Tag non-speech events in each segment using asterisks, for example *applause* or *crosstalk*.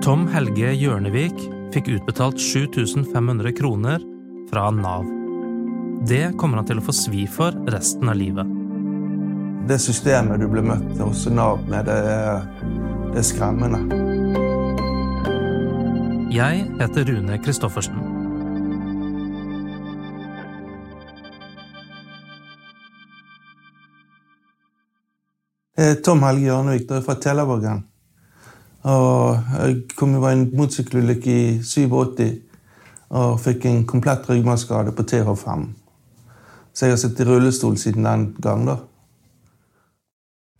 Tom Helge Hjørnevik fikk utbetalt 7500 kroner fra Nav. Det kommer han til å få svi for resten av livet. Det systemet du ble møtt hos Nav med, det er, det er skremmende. Jeg heter Rune Christoffersen. Er Tom Helge Hjørnevik, du er fra Telavågen. Og jeg kom i en motorsykkelulykke i 87 og fikk en komplett ryggmargskade på TH5. Så jeg har sittet i rullestol siden den gang, da.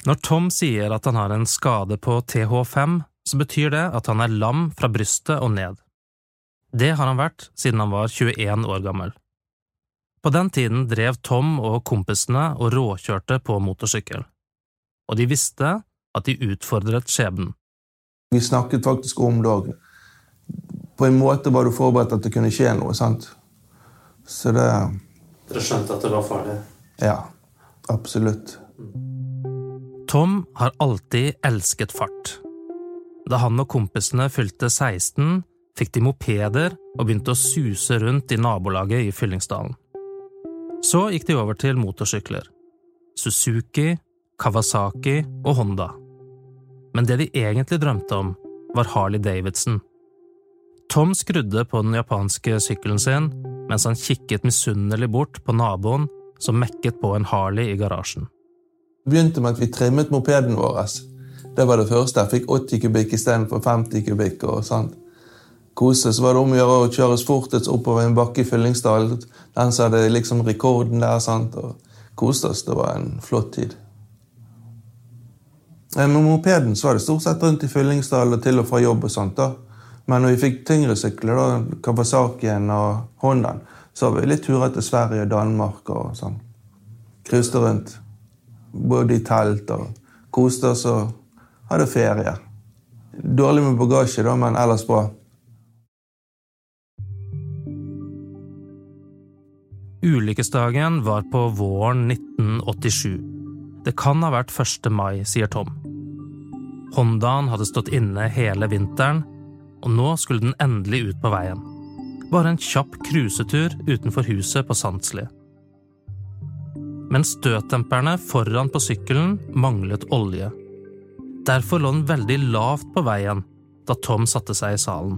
Når Tom sier at han har en skade på TH5, så betyr det at han er lam fra brystet og ned. Det har han vært siden han var 21 år gammel. På den tiden drev Tom og kompisene og råkjørte på motorsykkel. Og de visste at de utfordret skjebnen. Vi snakket faktisk om det òg. På en måte var du forberedt at det kunne skje noe. sant? Så det Dere skjønte at det var farlig? Ja, absolutt. Tom har alltid elsket fart. Da han og kompisene fylte 16, fikk de mopeder og begynte å suse rundt i nabolaget i Fyllingsdalen. Så gikk de over til motorsykler. Suzuki, Kawasaki og Honda. Men det de egentlig drømte om, var Harley Davidson. Tom skrudde på den japanske sykkelen sin mens han kikket misunnelig bort på naboen som mekket på en Harley i garasjen. Det begynte med at vi trimmet mopeden vår. Det var det første. Jeg fikk 80 kubikk istedenfor 50 kubikk. og sånt. Kose, så var det om å gjøre å kjøre fortest oppover en bakke i Fyllingsdalen. Den som hadde liksom rekorden der. sant? Og koste oss. Det var en flott tid. Eh, med mopeden så var det stort sett rundt i Fyllingsdal og til og fra jobb. og sånt da. Men når vi fikk tyngre sykler, da, Kawasakien og Hondaen, så var vi litt turer til Sverige og Danmark og sånn. Cruiste rundt. Bodde i telt og koste oss og hadde ferie. Dårlig med bagasje, da, men ellers bra. Ulykkesdagen var på våren 1987. Det kan ha vært 1. mai, sier Tom. Hondaen hadde stått inne hele vinteren, og nå skulle den endelig ut på veien. Bare en kjapp cruisetur utenfor huset på Sandsli. Men støtdemperne foran på sykkelen manglet olje. Derfor lå den veldig lavt på veien da Tom satte seg i salen.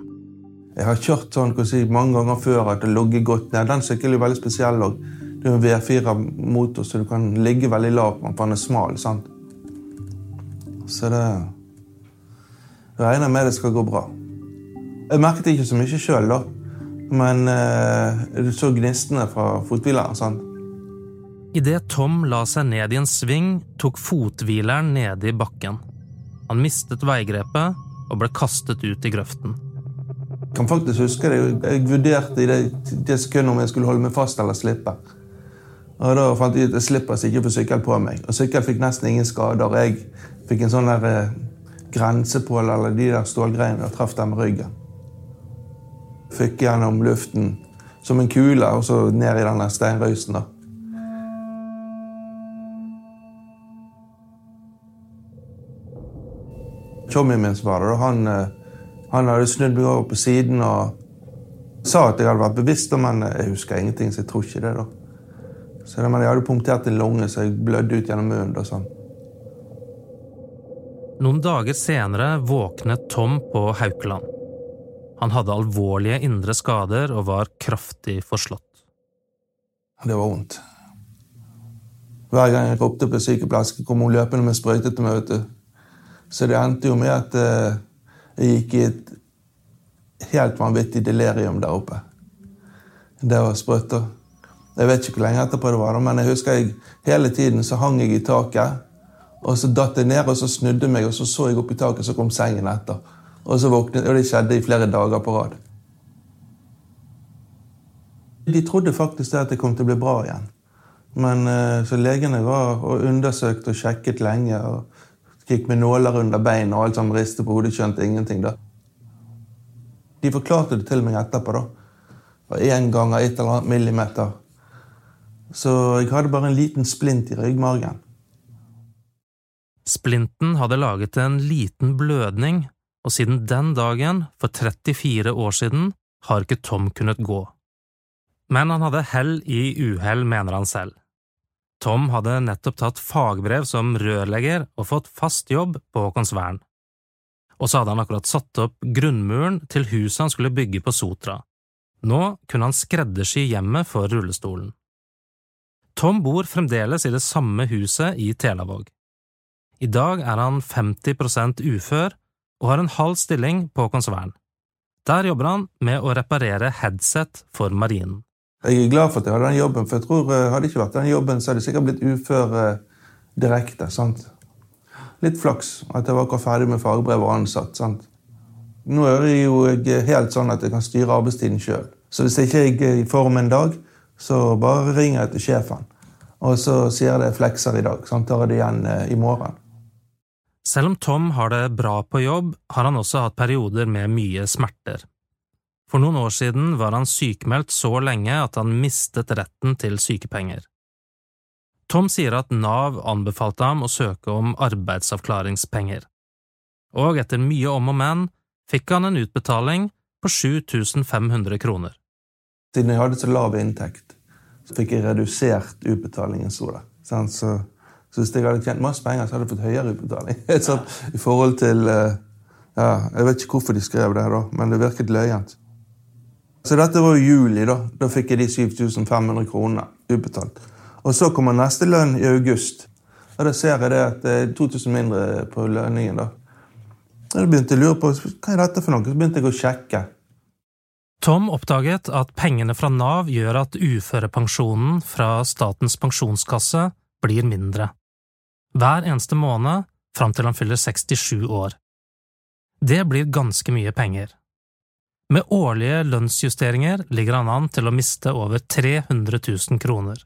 Jeg har kjørt sånn si, mange ganger før at det logger godt ned. Den sykkelen er veldig spesiell. Også. Det er en V4-motor, så du kan ligge veldig lavt, for den er smal. sant? Så det Jeg regner med det skal gå bra. Jeg merket ikke så mye sjøl, da. Men eh, du så gnistene fra fothvileren. sant? Idet Tom la seg ned i en sving, tok fothvileren nede i bakken. Han mistet veigrepet og ble kastet ut i grøften. Jeg kan faktisk huske det. Jeg vurderte i det, det sekundet om jeg skulle holde meg fast eller slippe. Og Da fant jeg ut at jeg slipper ikke ikke få sykkel på meg. Og Sykkel fikk nesten ingen skader. Jeg fikk en sånn der eh, grensepål eller de der stålgreiene og traff dem med ryggen. Fikk gjennom luften som en kule og så ned i den steinrøysen. da. Chommien min som var der, han, eh, han hadde snudd meg over på siden og sa at jeg hadde vært bevisst, men jeg husker ingenting, så jeg tror ikke det. da. Så Jeg hadde punktert en lunge, så jeg blødde ut gjennom munnen. og sånn. Noen dager senere våknet Tom på Haukeland. Han hadde alvorlige indre skader og var kraftig forslått. Det var vondt. Hver gang jeg ropte på sykeplassen, kom hun løpende med sprøyte til meg. vet du. Så det endte jo med at eh, jeg gikk i et helt vanvittig delirium der oppe. Det var sprøyter. Jeg vet ikke hvor lenge etterpå det var, men jeg husker jeg hele tiden så hang jeg i taket. Og så datt jeg ned, og så snudde meg, og så så jeg opp i taket, og så kom sengen etter. Og så våknet, og det skjedde i flere dager på rad. De trodde faktisk at det kom til å bli bra igjen. Men eh, så legene var og undersøkte og sjekket lenge. og Gikk med nåler under beina og alt sammen ristet på hodet, skjønte ingenting. da. De forklarte det til meg etterpå. da. Var én av et eller annet millimeter. Så jeg hadde bare en liten splint i ryggmargen. Splinten hadde laget en liten blødning og siden den dagen, for 34 år siden, har ikke Tom kunnet gå. Men han hadde hell i uhell, mener han selv. Tom hadde nettopp tatt fagbrev som rørlegger og fått fast jobb på Håkonsvern. Og så hadde han akkurat satt opp grunnmuren til huset han skulle bygge på Sotra. Nå kunne han skreddersy hjemmet for rullestolen. Tom bor fremdeles i det samme huset i Telavåg. I dag er han 50% ufør og har en halv stilling på konsern. Der jobber han med å reparere headset for marinen. Jeg er glad for at jeg hadde den jobben, for jeg tror eh, hadde ikke vært den jobben, så hadde jeg sikkert blitt ufør eh, direkte. sant? Litt flaks at jeg var akkurat ferdig med fagbrev og ansatt. sant? Nå er det jo helt sånn at jeg kan styre arbeidstiden sjøl. Så hvis jeg ikke er i form en dag, så bare ringer jeg til sjefen. Og så sier det flekser i dag. sant? Tar det igjen eh, i morgen. Selv om Tom har det bra på jobb, har han også hatt perioder med mye smerter. For noen år siden var han sykemeldt så lenge at han mistet retten til sykepenger. Tom sier at Nav anbefalte ham å søke om arbeidsavklaringspenger, og etter mye om og men fikk han en utbetaling på 7500 kroner. Siden jeg hadde så lav inntekt, fikk jeg redusert utbetalingen. Så, så, så hvis jeg hadde tjent masse penger, så hadde jeg fått høyere utbetaling. *laughs* så, I forhold til eh, ja, Jeg vet ikke hvorfor de skrev det, da, men det virket løyent. Så dette var jo juli. Da Da fikk jeg de 7500 kronene utbetalt. Og så kommer neste lønn i august. Og da ser jeg det at det er 2000 mindre på lønningen. da. Og da begynte jeg å lure på hva er dette for noe. Så begynte jeg å sjekke. Tom oppdaget at pengene fra Nav gjør at uførepensjonen fra Statens pensjonskasse blir mindre. Hver eneste måned fram til han fyller 67 år. Det blir ganske mye penger. Med årlige lønnsjusteringer ligger han an til å miste over 300 000 kroner.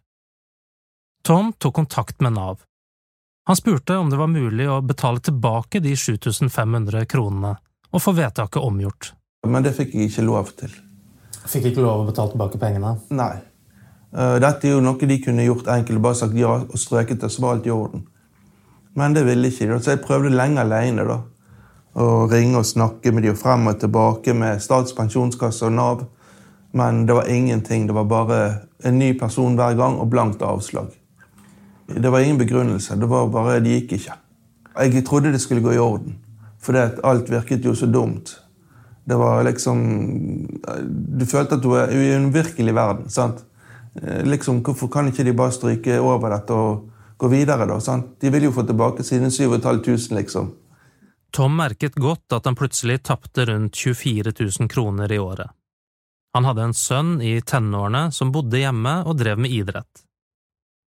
Tom tok kontakt med Nav. Han spurte om det var mulig å betale tilbake de 7500 kronene og få vedtaket omgjort. Men det fikk jeg ikke lov til. Fikk ikke lov å betale tilbake pengene? Nei. Eh, dette er jo noe de kunne gjort enkelt, bare sagt ja og strøket det, så var alt i orden. Men det ville ikke de, så jeg prøvde lenge alene. da Å ringe og snakke med dem frem og tilbake med Statens pensjonskasse og Nav. Men det var ingenting. Det var bare en ny person hver gang og blankt avslag. Det var ingen begrunnelse. Det var bare, det gikk ikke. Jeg trodde det skulle gå i orden, for alt virket jo så dumt. Det var liksom Du følte at du er i en virkelig verden. sant? Liksom, Hvorfor kan ikke de bare stryke over dette og gå videre? da, sant? De vil jo få tilbake sine 7500, liksom. Tom merket godt at han plutselig tapte rundt 24 000 kroner i året. Han hadde en sønn i tenårene som bodde hjemme og drev med idrett.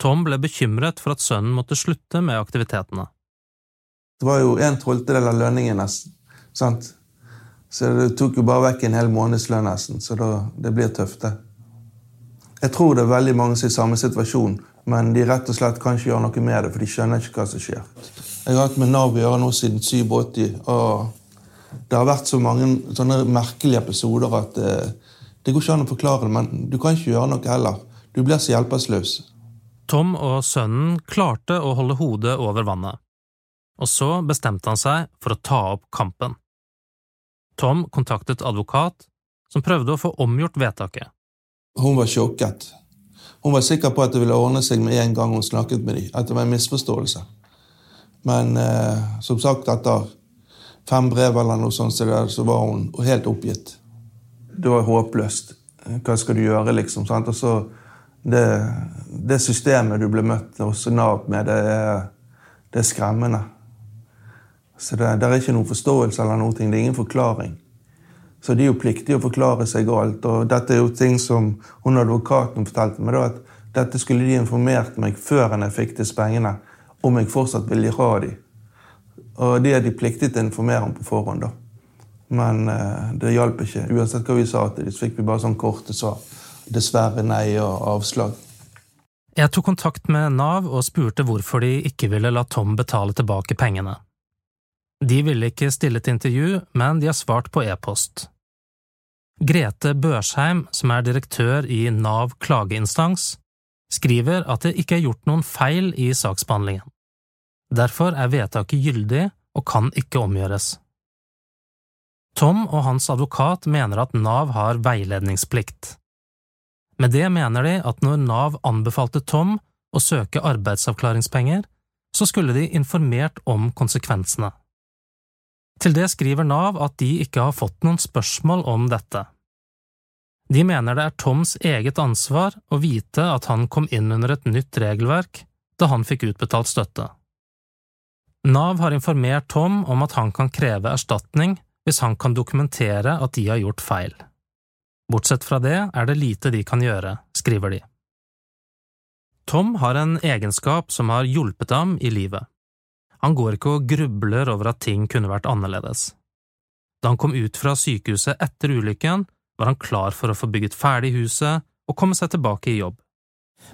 Tom ble bekymret for at sønnen måtte slutte med aktivitetene. Det var jo en tolvtedel av lønningen sant? Så det tok jo bare vekk en hel månedslønn nesten, så da, det blir tøft, det. Jeg tror det er veldig mange som er i samme situasjon, men de rett og slett kan ikke gjøre noe med det, for de skjønner ikke hva som skjer. Jeg har hatt med Nav å gjøre nå siden 87, og det har vært så mange sånne merkelige episoder at eh, det går ikke an å forklare det, men du kan ikke gjøre noe heller. Du blir så hjelpeløs. Tom og sønnen klarte å holde hodet over vannet, og så bestemte han seg for å ta opp kampen. Tom kontaktet advokat, som prøvde å få omgjort vedtaket. Hun var sjokket. Hun var sikker på at det ville ordne seg med en gang hun snakket med dem, at det var en misforståelse. Men eh, som sagt, etter fem brev eller noe sånt, så var hun helt oppgitt. Det var håpløst. Hva skal du gjøre, liksom? Sant? Og så det, det, systemet du ble møtt hos Nav med, det er, det er skremmende. Så det, det, er ikke noen forståelse eller noe. Det er ingen forklaring. Så de er jo pliktige å forklare seg alt. Og dette er jo ting som hun advokaten fortalte meg, da, at dette skulle de informert meg før jeg fikk disse pengene om jeg fortsatt ville ha dem. Og det er de pliktige til å informere om på forhånd. da. Men eh, det hjalp ikke. Uansett hva vi sa til dem, så fikk vi bare sånn korte svar. Dessverre nei og avslag. Jeg tok kontakt med Nav og spurte hvorfor de ikke ville la Tom betale tilbake pengene. De ville ikke stille til intervju, men de har svart på e-post. Grete Børsheim, som er direktør i Nav klageinstans, skriver at det ikke er gjort noen feil i saksbehandlingen. Derfor er vedtaket gyldig og kan ikke omgjøres. Tom og hans advokat mener at Nav har veiledningsplikt. Med det mener de at når Nav anbefalte Tom å søke arbeidsavklaringspenger, så skulle de informert om konsekvensene. Til det skriver Nav at de ikke har fått noen spørsmål om dette. De mener det er Toms eget ansvar å vite at han kom inn under et nytt regelverk da han fikk utbetalt støtte. Nav har informert Tom om at han kan kreve erstatning hvis han kan dokumentere at de har gjort feil. Bortsett fra det er det lite de kan gjøre, skriver de. Tom har en egenskap som har hjulpet ham i livet. Han går ikke og grubler over at ting kunne vært annerledes. Da han kom ut fra sykehuset etter ulykken, var han klar for å få bygget ferdig huset og komme seg tilbake i jobb.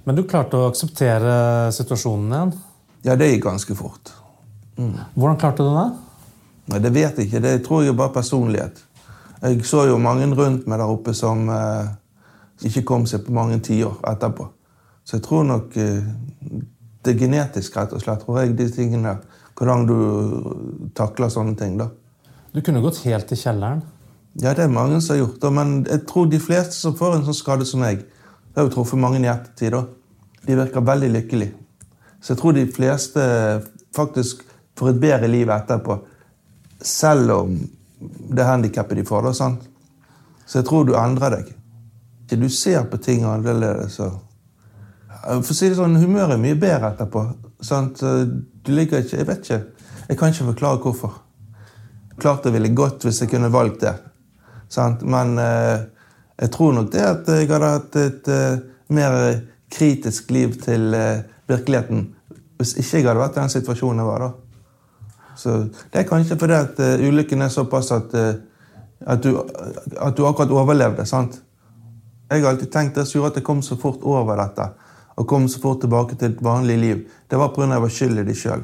Men du klarte å akseptere situasjonen igjen? Ja, det gikk ganske fort. Hvordan klarte du det? Nei, Det vet jeg ikke. Det tror jeg bare personlighet. Jeg så jo mange rundt meg der oppe som eh, ikke kom seg på mange tiår etterpå. Så jeg tror nok eh, det er genetisk, rett og slett. tror jeg, de tingene der. Hvordan du takler sånne ting. da. Du kunne gått helt til kjelleren. Ja, det er mange som har gjort det, men jeg tror de fleste som får en sånn skade som meg, det har jo truffet mange i ettertid, da. De virker veldig lykkelige. Så jeg tror de fleste faktisk får et bedre liv etterpå, selv om det handikappet de får. da, sant? Så jeg tror du endrer deg. Du ser på ting annerledes. og For å si det sånn, humøret er mye bedre etterpå. sant? Du liker ikke Jeg vet ikke. Jeg kan ikke forklare hvorfor. Klart det ville gått hvis jeg kunne valgt det. Sant? Men eh, jeg tror nok det at jeg hadde hatt et eh, mer kritisk liv til eh, virkeligheten hvis ikke jeg hadde vært i den situasjonen jeg var da. Så Det er kanskje fordi at uh, ulykken er såpass at, uh, at, du, at, du, akkurat overlevde. sant? Jeg har alltid tenkt det som gjorde at jeg kom så fort over dette, og kom så fort tilbake til et vanlig liv, det var pga. jeg var skyld i det sjøl.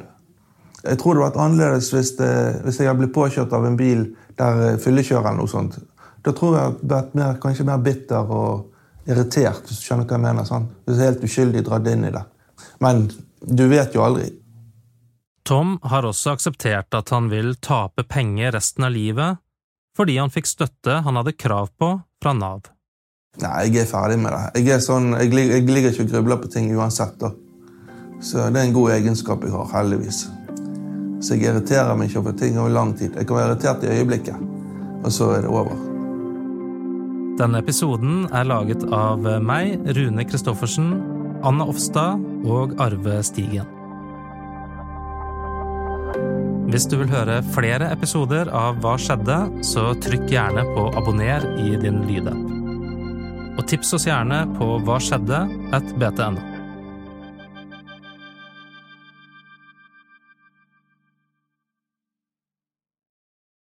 Jeg tror det hadde vært annerledes hvis, det, hvis jeg hadde blitt påkjørt av en bil der fyllekjører eller noe sånt. Da tror jeg hadde vært mer, kanskje mer bitter og irritert, hvis du skjønner hva jeg mener. sånn. Hvis jeg er helt uskyldig dratt inn i det. Men du vet jo aldri. Tom har også akseptert at han vil tape penger resten av livet fordi han fikk støtte han hadde krav på fra Nav. Nei, jeg er ferdig med det. Jeg, sånn, jeg, jeg ligger ikke og grubler på ting uansett. da. Så det er en god egenskap jeg har, heldigvis. Så jeg irriterer meg ikke over ting over lang tid. Jeg kan være irritert i øyeblikket, og så er det over. Denne episoden er laget av meg, Rune Christoffersen, Anna Offstad og Arve Stigen. Hvis du vil høre flere episoder av Hva skjedde, så trykk gjerne på abonner i din lydapp. Og tips oss gjerne på hva skjedde at btno.